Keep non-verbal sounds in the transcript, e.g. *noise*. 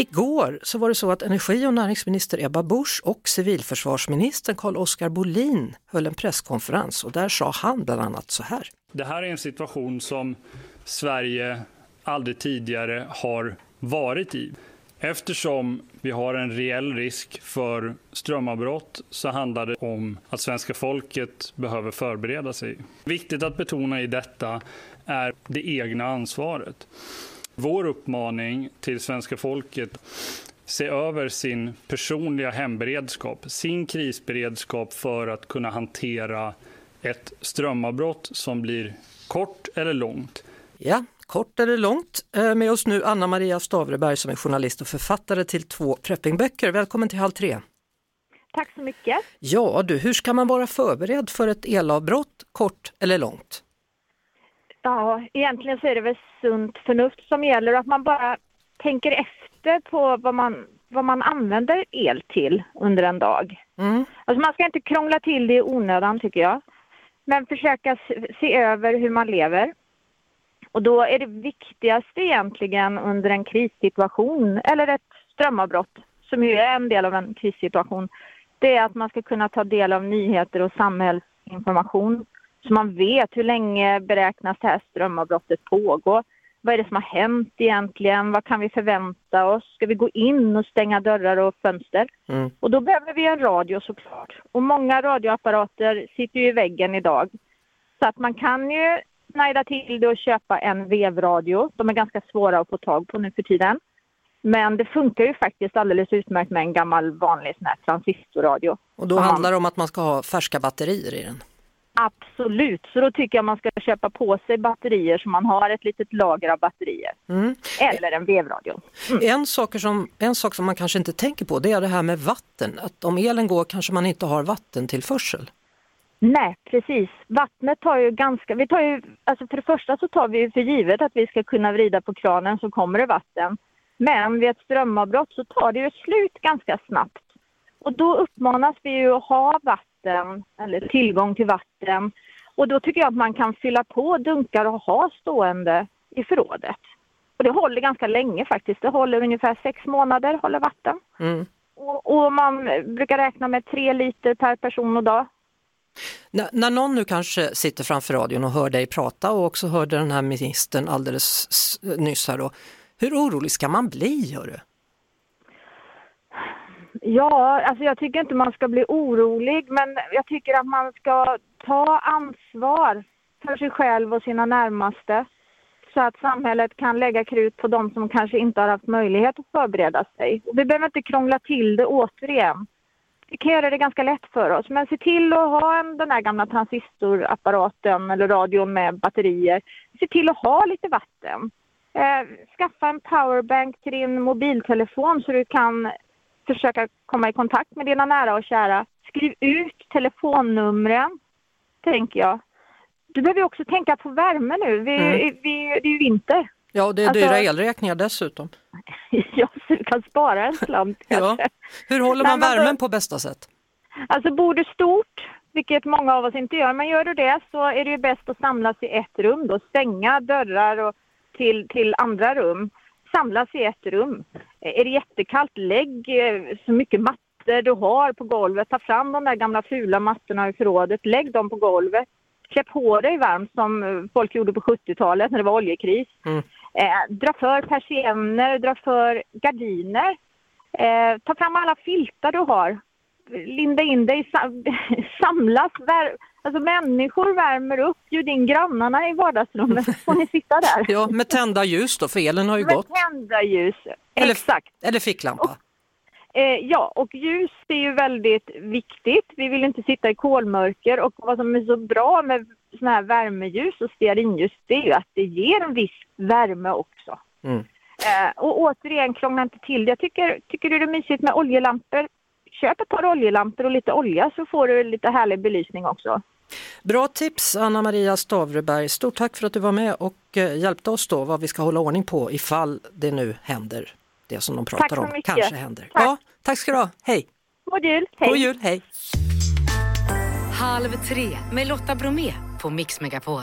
Igår så var det så att energi och näringsminister Ebba Busch och civilförsvarsministern Carl-Oskar Bolin höll en presskonferens och där sa han bland annat så här. Det här är en situation som Sverige aldrig tidigare har varit i. Eftersom vi har en reell risk för strömavbrott så handlar det om att svenska folket behöver förbereda sig. Viktigt att betona i detta är det egna ansvaret. Vår uppmaning till svenska folket se över sin personliga hemberedskap, sin krisberedskap för att kunna hantera ett strömavbrott som blir kort eller långt. Ja, kort eller långt. Eh, Med oss nu Anna Maria Stavreberg som är journalist och författare till två preppingböcker. Välkommen till Halv tre. Tack så mycket. Ja du, hur ska man vara förberedd för ett elavbrott, kort eller långt? Ja, egentligen så är det väl sunt förnuft som gäller och att man bara tänker efter på vad man, vad man använder el till under en dag. Mm. Alltså man ska inte krångla till det i onödan tycker jag. Men försöka se- över hur man lever. Och då är det viktigaste egentligen under en krissituation eller ett strömavbrott, som ju är en del av en krissituation, det är att man ska kunna ta del av nyheter och samhällsinformation så man vet hur länge beräknas det här strömavbrottet pågå. Vad är det som har hänt egentligen? Vad kan vi förvänta oss? Ska vi gå in och stänga dörrar och fönster? Mm. Och då behöver vi en radio såklart. Och många radioapparater sitter ju i väggen idag. Så att man kan ju snajda till det och köpa en vevradio. De är ganska svåra att få tag på nu för tiden. Men det funkar ju faktiskt alldeles utmärkt med en gammal vanlig sån här transistorradio. Och då handlar det om att man ska ha färska batterier i den. Absolut, så då tycker jag man ska köpa på sig batterier så man har ett litet lager av batterier. Mm. Eller en vevradio. En, sak som, en sak som man kanske inte tänker på det är det här med vatten. Att om elen går kanske man inte har vattentillförsel. Nej, precis. Vattnet tar ju ganska... Vi tar ju, alltså för det första så tar vi ju för givet att vi ska kunna vrida på kranen så kommer det vatten. Men vid ett strömavbrott så tar det ju slut ganska snabbt. Och då uppmanas vi ju att ha vatten, eller tillgång till vatten. Och då tycker jag att man kan fylla på dunkar och ha stående i förrådet. Och det håller ganska länge faktiskt. Det håller ungefär sex månader, håller vatten. Mm. Och, och man brukar räkna med tre liter per person och dag. När, när någon nu kanske sitter framför radion och hör dig prata och också hörde den här ministern alldeles nyss här då. Hur orolig ska man bli? Hör du? Ja, alltså jag tycker inte man ska bli orolig, men jag tycker att man ska ta ansvar för sig själv och sina närmaste så att samhället kan lägga krut på de som kanske inte har haft möjlighet att förbereda sig. Och vi behöver inte krångla till det återigen. Vi kan göra det ganska lätt för oss, men se till att ha en, den här gamla transistorapparaten eller radion med batterier. Se till att ha lite vatten. Eh, skaffa en powerbank till din mobiltelefon så du kan försöka komma i kontakt med dina nära och kära. Skriv ut telefonnumren, tänker jag. Du behöver också tänka på värme nu. Vi, Mm. vi, det är ju vinter. Ja, och det är Alltså- dyra elräkningar dessutom. *laughs* ja, så du kan spara en slant *laughs* Ja. Hur håller Nej, man men då- värmen på bästa sätt? Alltså bor du stort, vilket många av oss inte gör, men gör du det så är det ju bäst att samlas i ett rum då. Stänga dörrar och till, till andra rum. Samlas i ett rum. Är det jättekallt, lägg eh, så mycket mattor du har på golvet. Ta fram de där gamla fula mattorna i förrådet, lägg dem på golvet. Klä på dig varmt som eh, folk gjorde på 70-talet när det var oljekris. Mm. Eh, dra för persienner, dra för gardiner. Eh, ta fram alla filtar du har linda in dig, sam- *laughs* samlas. Vär, alltså människor värmer upp, bjud in grannarna i vardagsrummet så får ni sitta där. *laughs* Ja, med tända ljus då, för elen har ju Med gått. tända ljus. Eller- Exakt. Eller ficklampa. Eh, ja, och ljus är ju väldigt viktigt. Vi vill inte sitta i kolmörker och vad som är så bra med såna här värmeljus och stearinljus det är ju att det ger en viss värme också. Mm. Eh, och återigen, krångla inte till det. Jag tycker, tycker du det är mysigt med oljelampor? Köp ett par oljelampor och lite olja så får du lite härlig belysning också. Bra tips Anna Maria Stavreberg. Stort tack för att du var med och eh, hjälpte oss då vad vi ska hålla ordning på ifall det nu händer. Det som de pratar Tack så om mycket. kanske händer. Tack. Ja, tack ska du ha. Hej! God jul! Hej! God jul, hej! Halv tre med Lotta Bromé på Mix Megapol.